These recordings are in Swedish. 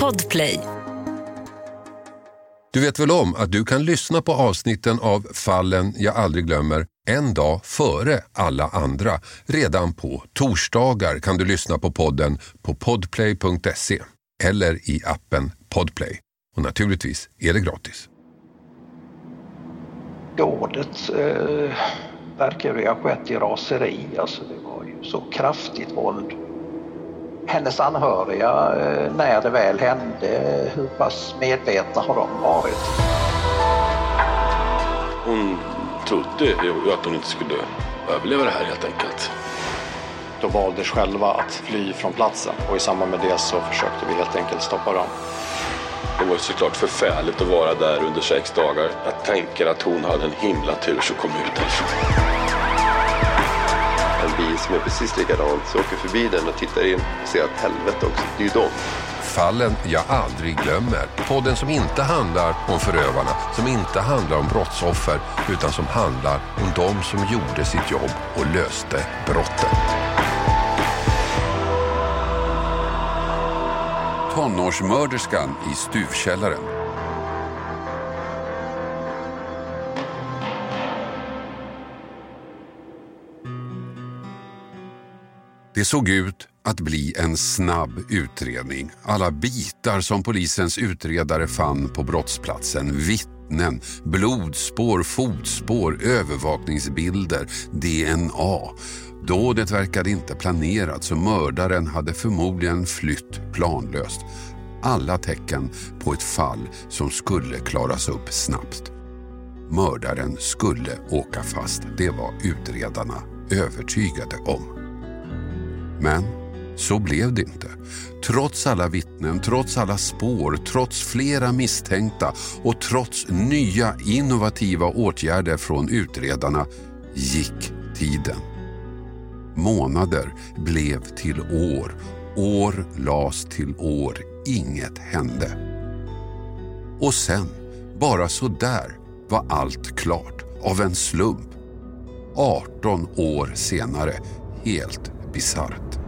Podplay. Du vet väl om att du kan lyssna på avsnitten av Fallen jag aldrig glömmer en dag före alla andra. Redan på torsdagar kan du lyssna på podden på podplay.se eller i appen Podplay. Och naturligtvis är det gratis. Dådet eh, verkar ju ha skett i raseri. Alltså det var ju så kraftigt våld. Hennes anhöriga, eh, när det väl hände, hur pass medvetna har de varit? Hon trodde ju att hon inte skulle överleva det här helt enkelt. De valde själva att fly från platsen och i samband med det så försökte vi helt enkelt stoppa dem. Det var ju såklart förfärligt att vara där under sex dagar. Jag tänker att hon hade en himla tur som kom ut därifrån. En bil som är precis likadant så åker förbi den och tittar in och ser att helvete också, det är ju dem. Fallen jag aldrig glömmer. Podden som inte handlar om förövarna, som inte handlar om brottsoffer, utan som handlar om de som gjorde sitt jobb och löste brotten. Tonårsmörderskan i stuvkällaren. Det såg ut att bli en snabb utredning. Alla bitar som polisens utredare fann på brottsplatsen, vittnen, blodspår, fotspår, övervakningsbilder, DNA. Dådet verkade inte planerat så mördaren hade förmodligen flytt planlöst. Alla tecken på ett fall som skulle klaras upp snabbt. Mördaren skulle åka fast, det var utredarna övertygade om. Men så blev det inte. Trots alla vittnen, trots alla spår, trots flera misstänkta och trots nya innovativa åtgärder från utredarna gick tiden. Månader blev till år, år las till år, inget hände. Och sen, bara så där, var allt klart av en slump. 18 år senare, helt bisarrt.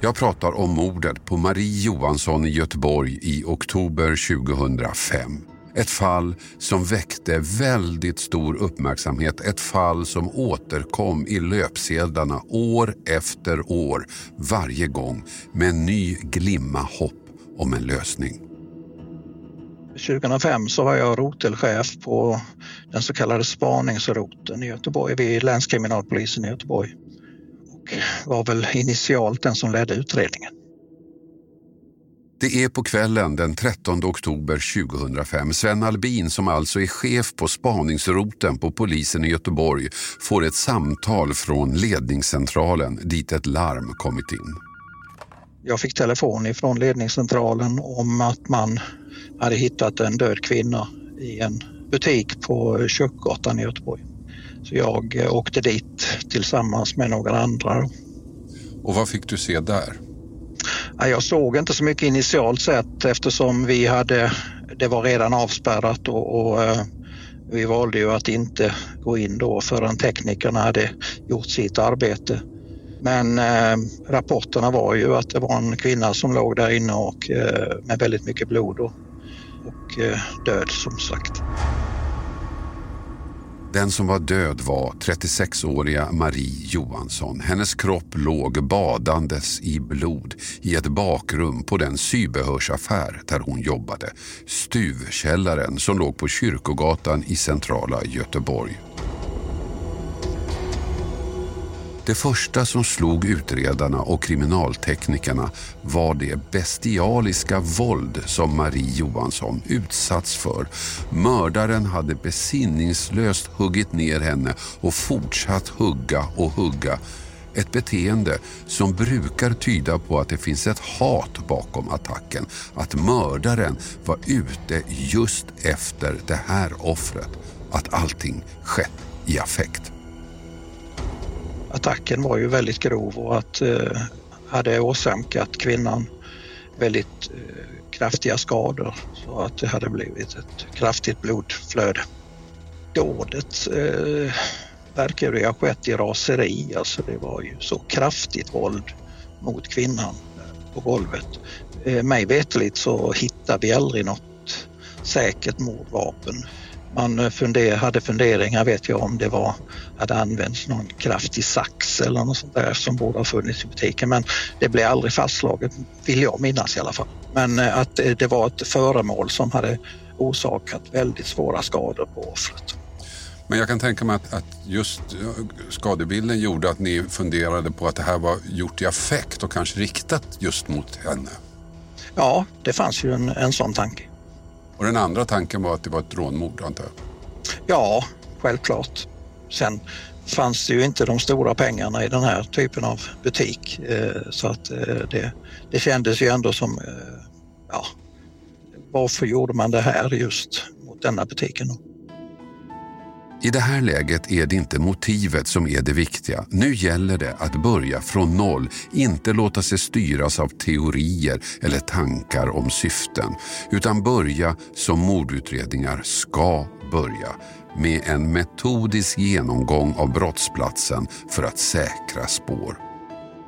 Jag pratar om mordet på Marie Johansson i Göteborg i oktober 2005. Ett fall som väckte väldigt stor uppmärksamhet. Ett fall som återkom i löpsedlarna år efter år. Varje gång med en ny glimma hopp om en lösning. 2005 så var jag rotelchef på den så kallade spaningsroten i Göteborg vid länskriminalpolisen i Göteborg. Och var väl initialt den som ledde utredningen. Det är på kvällen den 13 oktober 2005. Sven Albin, som alltså är chef på spaningsroten på polisen i Göteborg, får ett samtal från ledningscentralen dit ett larm kommit in. Jag fick telefon ifrån ledningscentralen om att man hade hittat en död kvinna i en butik på Kyrkogatan i Göteborg. Så jag eh, åkte dit tillsammans med några andra. Och vad fick du se där? Jag såg inte så mycket initialt sett eftersom vi hade, det var redan avspärrat och, och eh, vi valde ju att inte gå in då förrän teknikerna hade gjort sitt arbete. Men eh, rapporterna var ju att det var en kvinna som låg där inne och eh, med väldigt mycket blod och, och eh, död som sagt. Den som var död var 36-åriga Marie Johansson. Hennes kropp låg badandes i blod i ett bakrum på den sybehörsaffär där hon jobbade. Stuvkällaren som låg på Kyrkogatan i centrala Göteborg. Det första som slog utredarna och kriminalteknikerna var det bestialiska våld som Marie Johansson utsatts för. Mördaren hade besinningslöst huggit ner henne och fortsatt hugga och hugga. Ett beteende som brukar tyda på att det finns ett hat bakom attacken. Att mördaren var ute just efter det här offret. Att allting skett i affekt attacken var ju väldigt grov och att eh, hade åsamkat kvinnan väldigt eh, kraftiga skador så att det hade blivit ett kraftigt blodflöde. Dådet eh, verkar ju ha skett i raseri, alltså det var ju så kraftigt våld mot kvinnan. på golvet. Eh, mig veterligt så hittade vi aldrig något säkert mordvapen. Man eh, funder, hade funderingar vet jag om det var, hade använts någon kraftig sax eller något sånt där som borde ha funnits i butiken men det blev aldrig fastslaget, vill jag minnas i alla fall. Men eh, att det var ett föremål som hade orsakat väldigt svåra skador på offret. Men jag kan tänka mig att, att, just skadebilden gjorde att ni funderade på att det här var gjort i affekt och kanske riktat just mot henne. Ja, det fanns ju en, en sån tanke. Och den andra tanken var att det var ett rånmord antar jag? Ja, självklart. Sen fanns det ju inte de stora pengarna i den här typen av butik eh, så att eh, det, det kändes ju ändå som, eh, ja, varför gjorde man det här just mot denna butiken? I det här läget är det inte motivet som är det viktiga. Nu gäller det att börja från noll, inte låta sig styras av teorier eller tankar om syften, utan börja som mordutredningar ska börja med en metodisk genomgång av brottsplatsen för att säkra spår.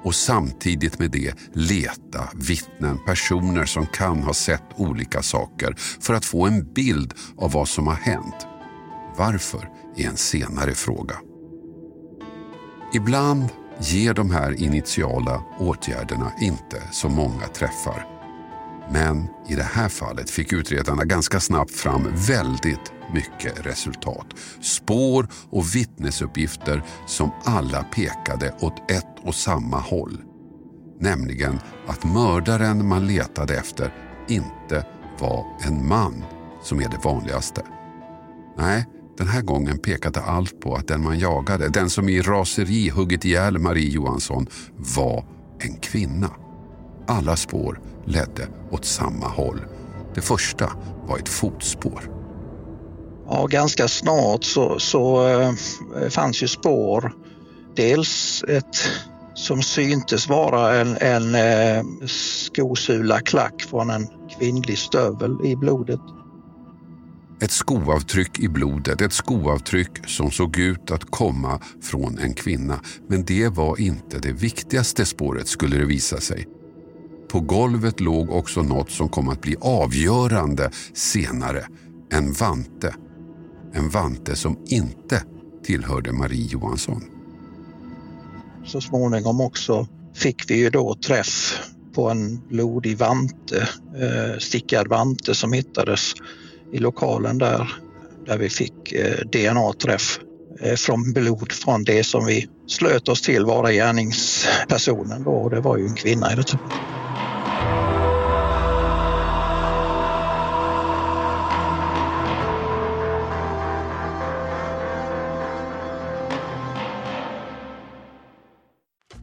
Och samtidigt med det leta vittnen, personer som kan ha sett olika saker för att få en bild av vad som har hänt. Varför är en senare fråga. Ibland ger de här initiala åtgärderna inte så många träffar. Men i det här fallet fick utredarna ganska snabbt fram väldigt mycket resultat. Spår och vittnesuppgifter som alla pekade åt ett och samma håll. Nämligen att mördaren man letade efter inte var en man som är det vanligaste. Nej, den här gången pekade allt på att den man jagade, den som i raseri huggit ihjäl Marie Johansson, var en kvinna. Alla spår ledde åt samma håll. Det första var ett fotspår. Ja, ganska snart så, så äh, fanns ju spår. Dels ett som syntes vara en, en äh, skosula klack från en kvinnlig stövel i blodet. Ett skoavtryck i blodet, ett skoavtryck som såg ut att komma från en kvinna. Men det var inte det viktigaste spåret skulle det visa sig. På golvet låg också något som kom att bli avgörande senare. En vante. En vante som inte tillhörde Marie Johansson. Så småningom också fick vi ju då träff på en blodig vante, eh, stickad vante som hittades i lokalen där, där vi fick eh, DNA-träff eh, från blod från det som vi slöt oss till vara gärningspersonen då och det var ju en kvinna i det.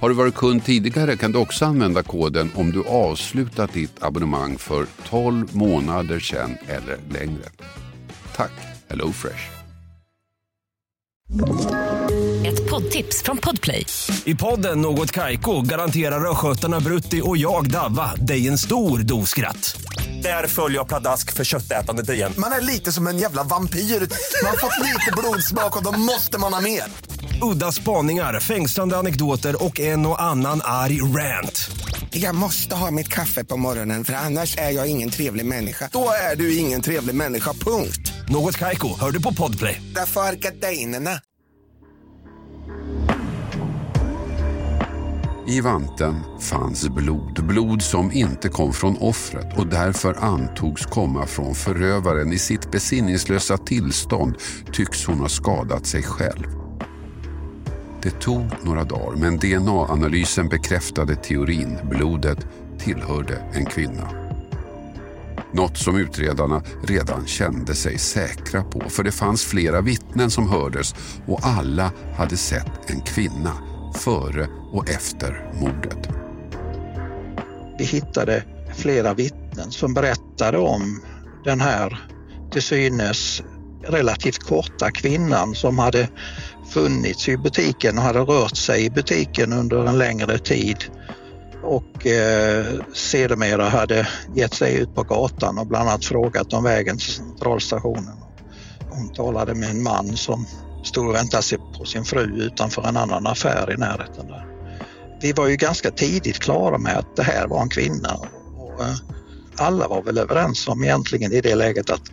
Har du varit kund tidigare kan du också använda koden om du avslutat ditt abonnemang för 12 månader sedan eller längre. Tack HelloFresh. Ett poddtips från Podplay. I podden Något Kaiko garanterar östgötarna Brutti och jag, Davva, dig en stor dos skratt. Där följer jag pladask för köttätandet igen. Man är lite som en jävla vampyr. Man har fått lite blodsmak och då måste man ha mer. Udda spaningar, fängslande anekdoter och en och annan arg rant. Jag måste ha mitt kaffe på morgonen för annars är jag ingen trevlig människa. Då är du ingen trevlig människa, punkt. Något Kaiko, hör du på Podplay. Därför är gardinerna. I vanten fanns blod, blod som inte kom från offret och därför antogs komma från förövaren. I sitt besinningslösa tillstånd tycks hon ha skadat sig själv. Det tog några dagar men DNA-analysen bekräftade teorin. Blodet tillhörde en kvinna. Något som utredarna redan kände sig säkra på för det fanns flera vittnen som hördes och alla hade sett en kvinna före och efter mordet. Vi hittade flera vittnen som berättade om den här till synes relativt korta kvinnan som hade funnits i butiken och hade rört sig i butiken under en längre tid och eh, sedermera hade gett sig ut på gatan och bland annat frågat om vägen till centralstationen. Hon talade med en man som stod och väntade sig på sin fru utanför en annan affär i närheten. Där. Vi var ju ganska tidigt klara med att det här var en kvinna och eh, alla var väl överens om egentligen i det läget att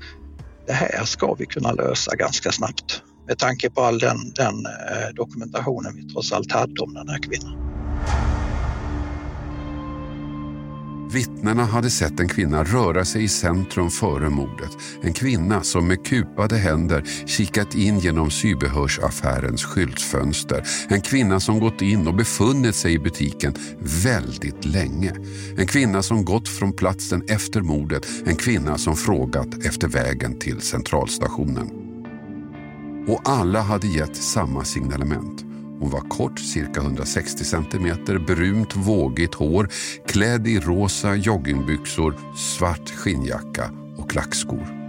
det här ska vi kunna lösa ganska snabbt med tanke på all den, den eh, dokumentationen vi trots allt hade om den här kvinnan. Vittnena hade sett en kvinna röra sig i centrum före mordet. En kvinna som med kupade händer kikat in genom sybehörsaffärens skyltfönster. En kvinna som gått in och befunnit sig i butiken väldigt länge. En kvinna som gått från platsen efter mordet. En kvinna som frågat efter vägen till centralstationen. Och alla hade gett samma signalement. Hon var kort, cirka 160 centimeter, brunt vågigt hår, klädd i rosa joggingbyxor, svart skinnjacka och klackskor.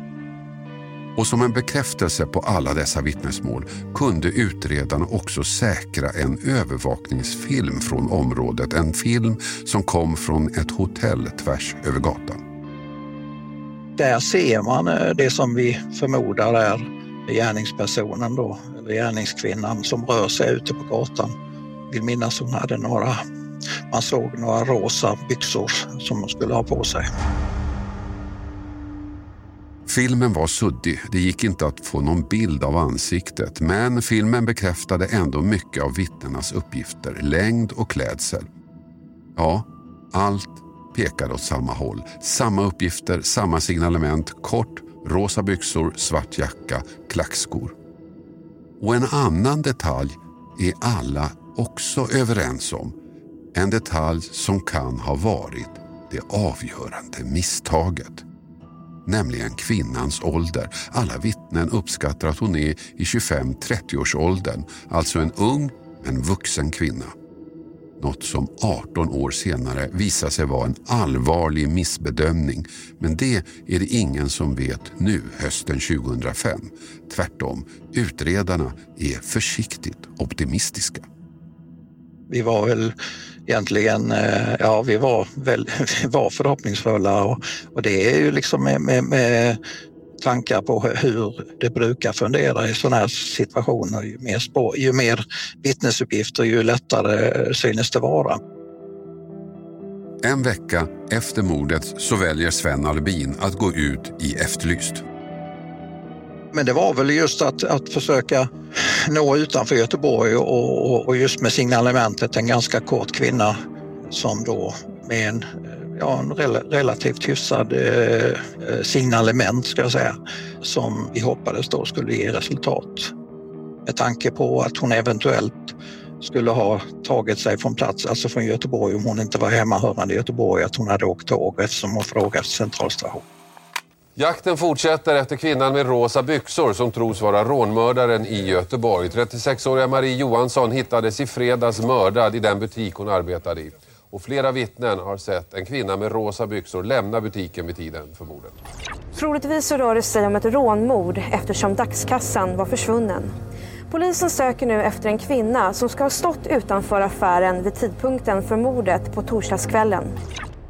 Och som en bekräftelse på alla dessa vittnesmål kunde utredarna också säkra en övervakningsfilm från området. En film som kom från ett hotell tvärs över gatan. Där ser man eh, det som vi förmodar är gärningspersonen då, eller gärningskvinnan som rör sig ute på gatan. Jag vill minnas hon hade några, man såg några rosa byxor som hon skulle ha på sig. Filmen var suddig, det gick inte att få någon bild av ansiktet men filmen bekräftade ändå mycket av vittnenas uppgifter, längd och klädsel. Ja, allt pekade åt samma håll. Samma uppgifter, samma signalement, kort rosa byxor, svart jacka, klackskor. Och en annan detalj är alla också överens om. En detalj som kan ha varit det avgörande misstaget. Nämligen kvinnans ålder. Alla vittnen uppskattar att hon är i 25-30-årsåldern. Alltså en ung en vuxen kvinna. Något som 18 år senare visar sig vara en allvarlig missbedömning. Men det är det ingen som vet nu hösten 2005. Tvärtom, utredarna är försiktigt optimistiska. Vi var väl egentligen, eh, ja vi var, väl, vi var förhoppningsfulla och, och det är ju liksom med, med, med tankar på hur det brukar fundera i sådana här situationer. Ju mer, spår, ju mer vittnesuppgifter ju lättare synes det vara. En vecka efter mordet så väljer Sven Albin att gå ut i Efterlyst. Men det var väl just att, att försöka nå utanför Göteborg och, och, och just med signalementet en ganska kort kvinna som då med en ja, en rel relativt hyfsad eh, eh, signalement ska jag säga, som vi hoppades då skulle ge resultat. Med tanke på att hon eventuellt skulle ha tagit sig från plats, alltså från Göteborg om hon inte var hemmahörande i Göteborg, att hon hade åkt tåg eftersom hon frågat centralstation. Jakten fortsätter efter kvinnan med rosa byxor som tros vara rånmördaren i Göteborg. 36-åriga Marie Johansson hittades i fredags mördad i den butik hon arbetade i. Och flera vittnen har sett en kvinna med rosa byxor lämna butiken vid tiden för mordet. Troligtvis så rör det sig om ett rånmord eftersom dagskassan var försvunnen. Polisen söker nu efter en kvinna som ska ha stått utanför affären vid tidpunkten för mordet på torsdagskvällen.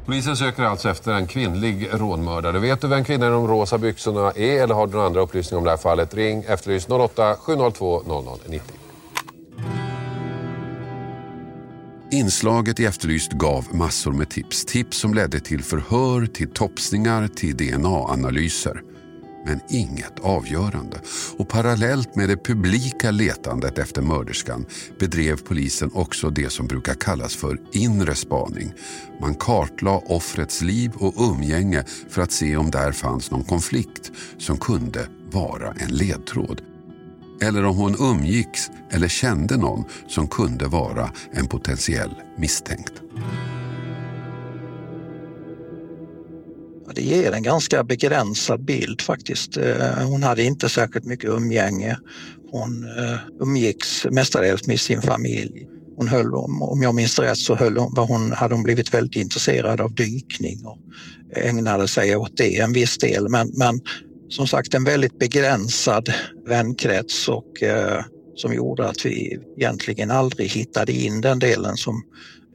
Polisen söker alltså efter en kvinnlig rånmördare. Vet du vem kvinnan i de rosa byxorna är eller har du några andra upplysningar om det här fallet? Ring Efterlys 08 702 0090. Inslaget i Efterlyst gav massor med tips. Tips som ledde till förhör, till topsningar, till DNA-analyser. Men inget avgörande. Och parallellt med det publika letandet efter mörderskan bedrev polisen också det som brukar kallas för inre spaning. Man kartlade offrets liv och umgänge för att se om där fanns någon konflikt som kunde vara en ledtråd eller om hon umgicks eller kände någon som kunde vara en potentiell misstänkt. Det ger en ganska begränsad bild faktiskt. Eh, hon hade inte särskilt mycket umgänge. Hon eh, umgicks mestadels med sin familj. Hon höll, om jag minns rätt så höll hon, hon, hade hon blivit väldigt intresserad av dykning och ägnade sig åt det en viss del. Men, men som sagt en väldigt begränsad vänkrets och eh, som gjorde att vi egentligen aldrig hittade in den delen som,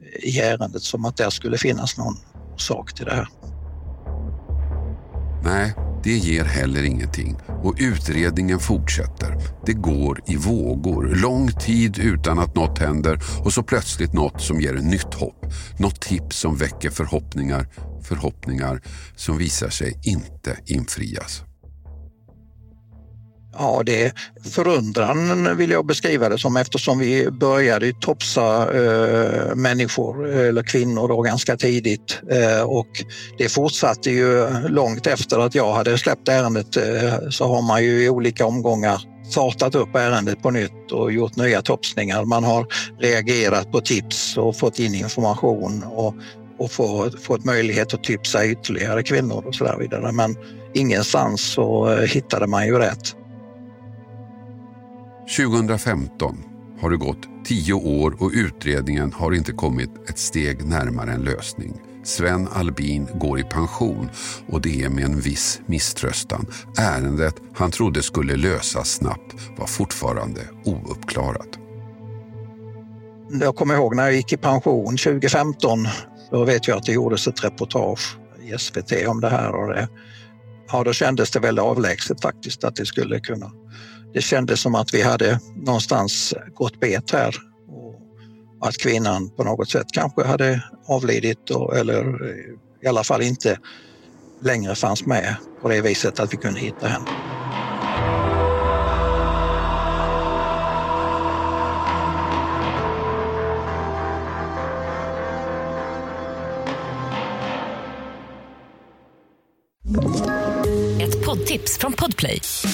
eh, i ärendet som att det skulle finnas någon sak till det här. Nej, det ger heller ingenting och utredningen fortsätter. Det går i vågor, lång tid utan att något händer och så plötsligt något som ger nytt hopp. Något tips som väcker förhoppningar, förhoppningar som visar sig inte infrias. Ja, det är förundran vill jag beskriva det som eftersom vi började topsa eh, människor eller kvinnor då ganska tidigt eh, och det fortsatte ju långt efter att jag hade släppt ärendet eh, så har man ju i olika omgångar startat upp ärendet på nytt och gjort nya topsningar. Man har reagerat på tips och fått in information och, och få, fått möjlighet att tipsa ytterligare kvinnor och så där vidare. Men ingenstans så eh, hittade man ju rätt. 2015 har det gått tio år och utredningen har inte kommit ett steg närmare en lösning. Sven Albin går i pension och det är med en viss misströstan. Ärendet han trodde skulle lösas snabbt var fortfarande ouppklarat. Jag kommer ihåg när jag gick i pension 2015. Då vet jag att det gjordes ett reportage i SVT om det här och det, ja, då kändes det väldigt avlägset faktiskt att det skulle kunna det kändes som att vi hade någonstans gått bet här och att kvinnan på något sätt kanske hade avlidit och, eller i alla fall inte längre fanns med på det viset att vi kunde hitta henne. Ett poddtips från Podplay.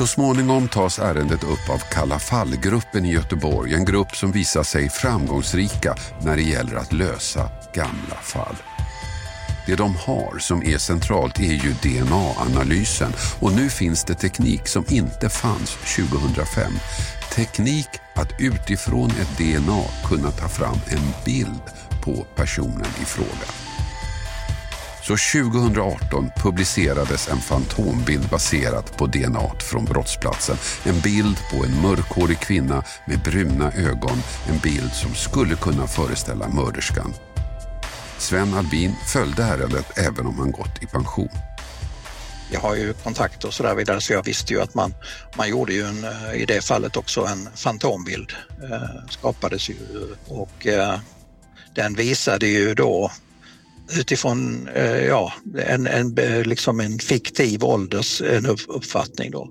Så småningom tas ärendet upp av Kalla fallgruppen i Göteborg. En grupp som visar sig framgångsrika när det gäller att lösa gamla fall. Det de har som är centralt är ju DNA-analysen och nu finns det teknik som inte fanns 2005. Teknik att utifrån ett DNA kunna ta fram en bild på personen i fråga. Så 2018 publicerades en fantombild baserad på DNA från brottsplatsen. En bild på en mörkhårig kvinna med bruna ögon. En bild som skulle kunna föreställa mörderskan. Sven Albin följde ärendet även om han gått i pension. Jag har ju kontakter och så där vidare så jag visste ju att man, man gjorde ju en, eh, i det fallet också en fantombild. Eh, skapades ju och eh, den visade ju då utifrån eh, ja, en, en, liksom en fiktiv ålders en uppfattning. Då.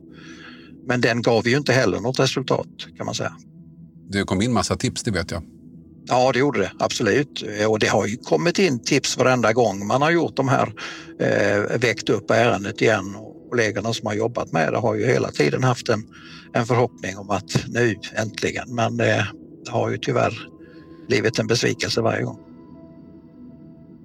Men den gav ju inte heller något resultat kan man säga. Det kom in massa tips, det vet jag. Ja, det gjorde det absolut. Och det har ju kommit in tips varenda gång man har gjort de här, eh, väckt upp ärendet igen. Och kollegorna som har jobbat med det har ju hela tiden haft en, en förhoppning om att nu äntligen, men det har ju tyvärr blivit en besvikelse varje gång.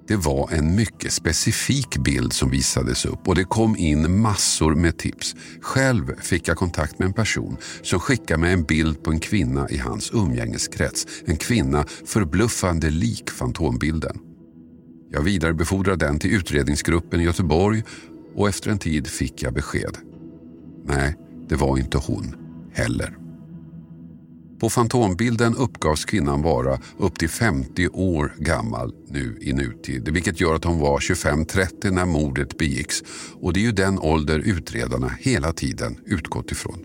Det var en mycket specifik bild som visades upp och det kom in massor med tips. Själv fick jag kontakt med en person som skickade mig en bild på en kvinna i hans umgängeskrets. En kvinna förbluffande lik fantombilden. Jag vidarebefordrade den till utredningsgruppen i Göteborg och efter en tid fick jag besked. Nej, det var inte hon heller. På fantombilden uppgavs kvinnan vara upp till 50 år gammal nu i nutid, vilket gör att hon var 25-30 när mordet begicks. Och det är ju den ålder utredarna hela tiden utgått ifrån.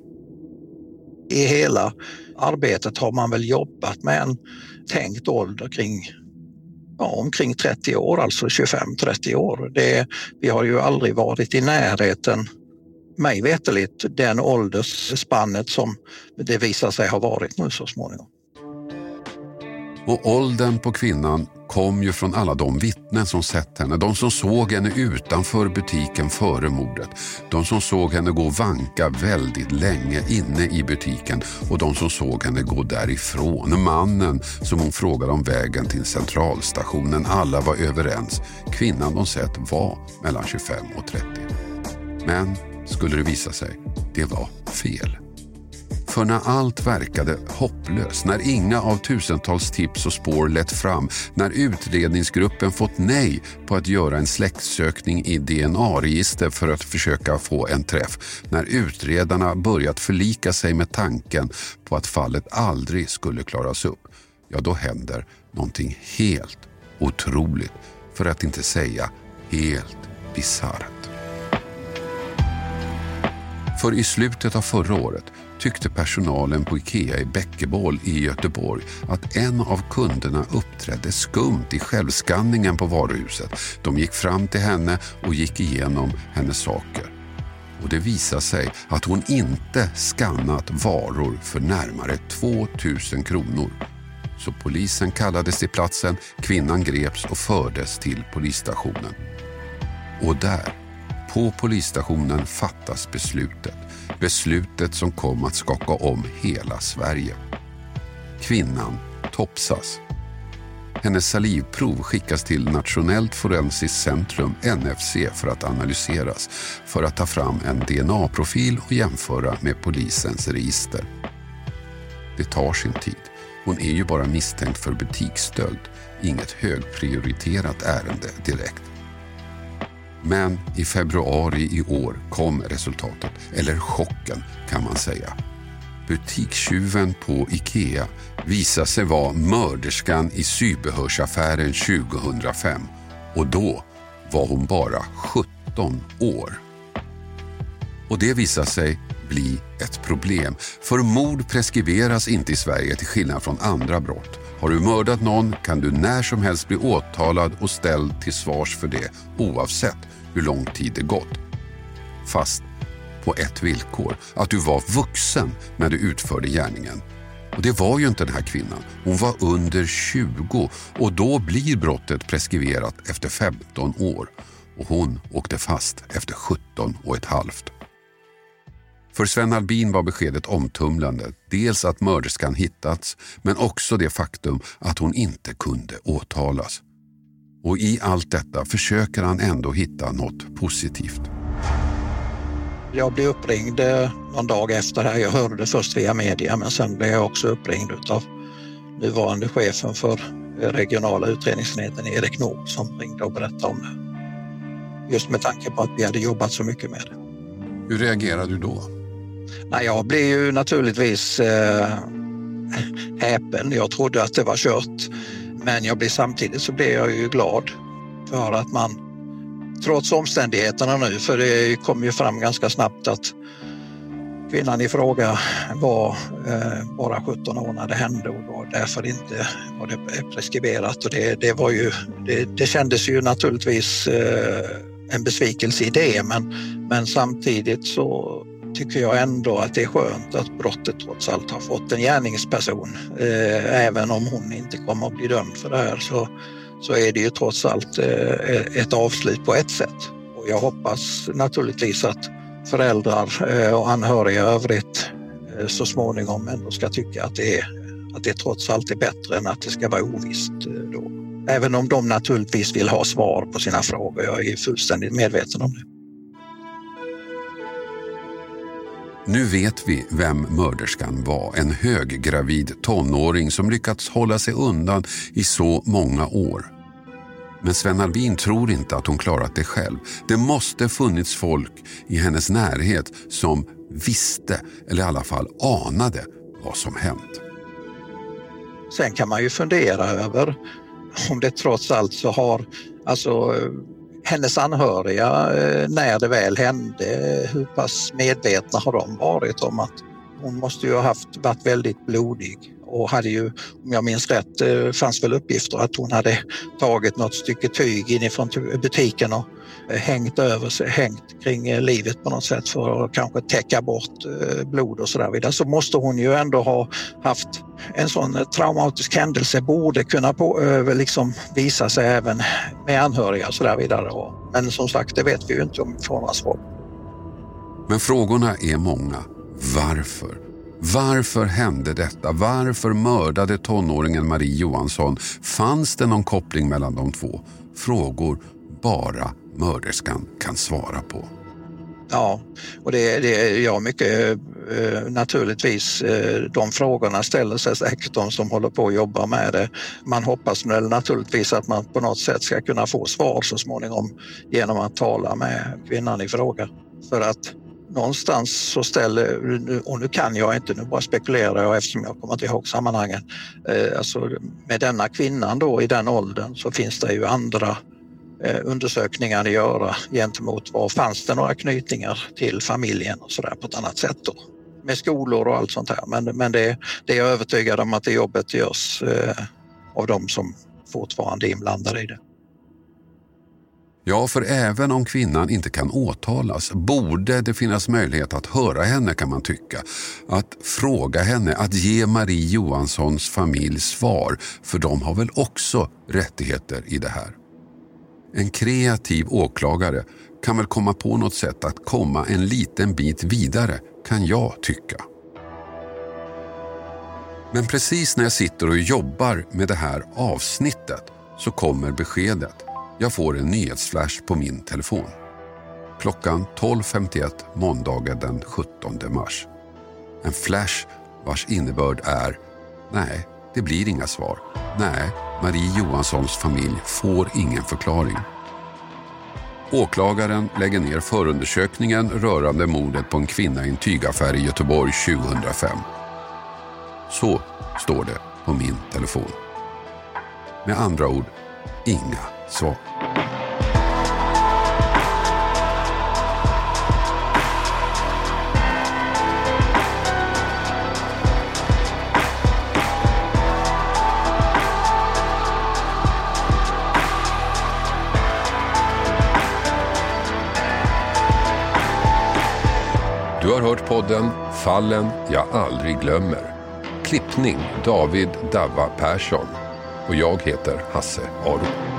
I hela arbetet har man väl jobbat med en tänkt ålder kring ja, omkring 30 år, alltså 25-30 år. Det, vi har ju aldrig varit i närheten mig veteligt den åldersspannet som det visar sig ha varit nu så småningom. Och åldern på kvinnan kom ju från alla de vittnen som sett henne. De som såg henne utanför butiken före mordet. De som såg henne gå och vanka väldigt länge inne i butiken och de som såg henne gå därifrån. Mannen som hon frågade om vägen till centralstationen. Alla var överens. Kvinnan de sett var mellan 25 och 30. Men skulle det visa sig, det var fel. För när allt verkade hopplöst, när inga av tusentals tips och spår lett fram, när utredningsgruppen fått nej på att göra en släktsökning i DNA-register för att försöka få en träff, när utredarna börjat förlika sig med tanken på att fallet aldrig skulle klaras upp, ja då händer någonting helt otroligt, för att inte säga helt bisarrt. För i slutet av förra året tyckte personalen på Ikea i Bäckebål i Göteborg att en av kunderna uppträdde skumt i självskanningen på varuhuset. De gick fram till henne och gick igenom hennes saker. Och det visade sig att hon inte skannat varor för närmare 2000 kronor. Så polisen kallades till platsen, kvinnan greps och fördes till polisstationen. Och där på polisstationen fattas beslutet. Beslutet som kom att skaka om hela Sverige. Kvinnan topsas. Hennes salivprov skickas till Nationellt forensiskt centrum, NFC, för att analyseras. För att ta fram en DNA-profil och jämföra med polisens register. Det tar sin tid. Hon är ju bara misstänkt för butiksstöld. Inget högprioriterat ärende direkt. Men i februari i år kom resultatet, eller chocken kan man säga. Butikstjuven på Ikea visade sig vara mörderskan i sybehörsaffären 2005 och då var hon bara 17 år. Och det visade sig bli ett problem. För mord preskriberas inte i Sverige till skillnad från andra brott. Har du mördat någon kan du när som helst bli åtalad och ställd till svars för det oavsett hur lång tid det gått. Fast på ett villkor, att du var vuxen när du utförde gärningen. Och det var ju inte den här kvinnan. Hon var under 20 och då blir brottet preskriberat efter 15 år. Och hon åkte fast efter 17 och ett halvt. För Sven Albin var beskedet omtumlande. Dels att mörderskan hittats, men också det faktum att hon inte kunde åtalas. Och i allt detta försöker han ändå hitta något positivt. Jag blev uppringd eh, någon dag efter det här. Jag hörde det först via media men sen blev jag också uppringd av nuvarande chefen för regionala utredningsenheten Erik Nord som ringde och berättade om det. Just med tanke på att vi hade jobbat så mycket med det. Hur reagerade du då? Nej, jag blev ju naturligtvis eh, häpen. Jag trodde att det var kört. Men jag blev, samtidigt så blev jag ju glad för att man trots omständigheterna nu, för det kom ju fram ganska snabbt att kvinnan i fråga var eh, bara 17 år när det hände och var därför inte var det preskriberat. Och det, det, var ju, det, det kändes ju naturligtvis eh, en besvikelse i det men, men samtidigt så tycker jag ändå att det är skönt att brottet trots allt har fått en gärningsperson. Eh, även om hon inte kommer att bli dömd för det här så, så är det ju trots allt eh, ett avslut på ett sätt. Och jag hoppas naturligtvis att föräldrar eh, och anhöriga i övrigt eh, så småningom ändå ska tycka att det, är, att det trots allt är bättre än att det ska vara ovisst. Eh, då. Även om de naturligtvis vill ha svar på sina frågor. Jag är fullständigt medveten om det. Nu vet vi vem mörderskan var. En höggravid tonåring som lyckats hålla sig undan i så många år. Men Sven Albin tror inte att hon klarat det själv. Det måste funnits folk i hennes närhet som visste, eller i alla fall anade, vad som hänt. Sen kan man ju fundera över om det trots allt så har, alltså hennes anhöriga, eh, när det väl hände, hur pass medvetna har de varit om att hon måste ju ha haft, varit väldigt blodig? Och hade ju, om jag minns rätt, eh, fanns väl uppgifter att hon hade tagit något stycke tyg inifrån butiken och eh, hängt över sig, hängt kring eh, livet på något sätt för att kanske täcka bort blod och sådär vidare. Så måste hon ju ändå ha haft en sån traumatisk händelse borde kunna på, liksom visa sig även med anhöriga och så där vidare. Men som sagt, det vet vi ju inte om vi får några svar. Men frågorna är många. Varför? Varför hände detta? Varför mördade tonåringen Marie Johansson? Fanns det någon koppling mellan de två? Frågor bara mörderskan kan svara på. Ja, och det, det är jag mycket eh, naturligtvis. Eh, de frågorna ställer sig säkert de som håller på att jobba med det. Man hoppas naturligtvis att man på något sätt ska kunna få svar så småningom genom att tala med kvinnan i fråga. För att någonstans så ställer, och nu kan jag inte, nu bara spekulerar jag eftersom jag kommer inte ihåg sammanhangen. Eh, alltså med denna kvinnan då i den åldern så finns det ju andra eh, undersökningar att göra gentemot var fanns det några knytningar till familjen och sådär på ett annat sätt då. Med skolor och allt sånt här. Men, men det, det är jag övertygad om att det jobbet görs eh, av de som fortfarande är inblandade i det. Ja, för även om kvinnan inte kan åtalas borde det finnas möjlighet att höra henne kan man tycka. Att fråga henne, att ge Marie Johanssons familj svar, för de har väl också rättigheter i det här. En kreativ åklagare kan väl komma på något sätt att komma en liten bit vidare, kan jag tycka. Men precis när jag sitter och jobbar med det här avsnittet så kommer beskedet. Jag får en nyhetsflash på min telefon. Klockan 12.51 måndagen den 17 mars. En flash vars innebörd är Nej, det blir inga svar. Nej, Marie Johanssons familj får ingen förklaring. Åklagaren lägger ner förundersökningen rörande mordet på en kvinna i en tygaffär i Göteborg 2005. Så står det på min telefon. Med andra ord, inga svar. Du har hört podden Fallen jag aldrig glömmer. Klippning David Davva Persson. Och jag heter Hasse Aro.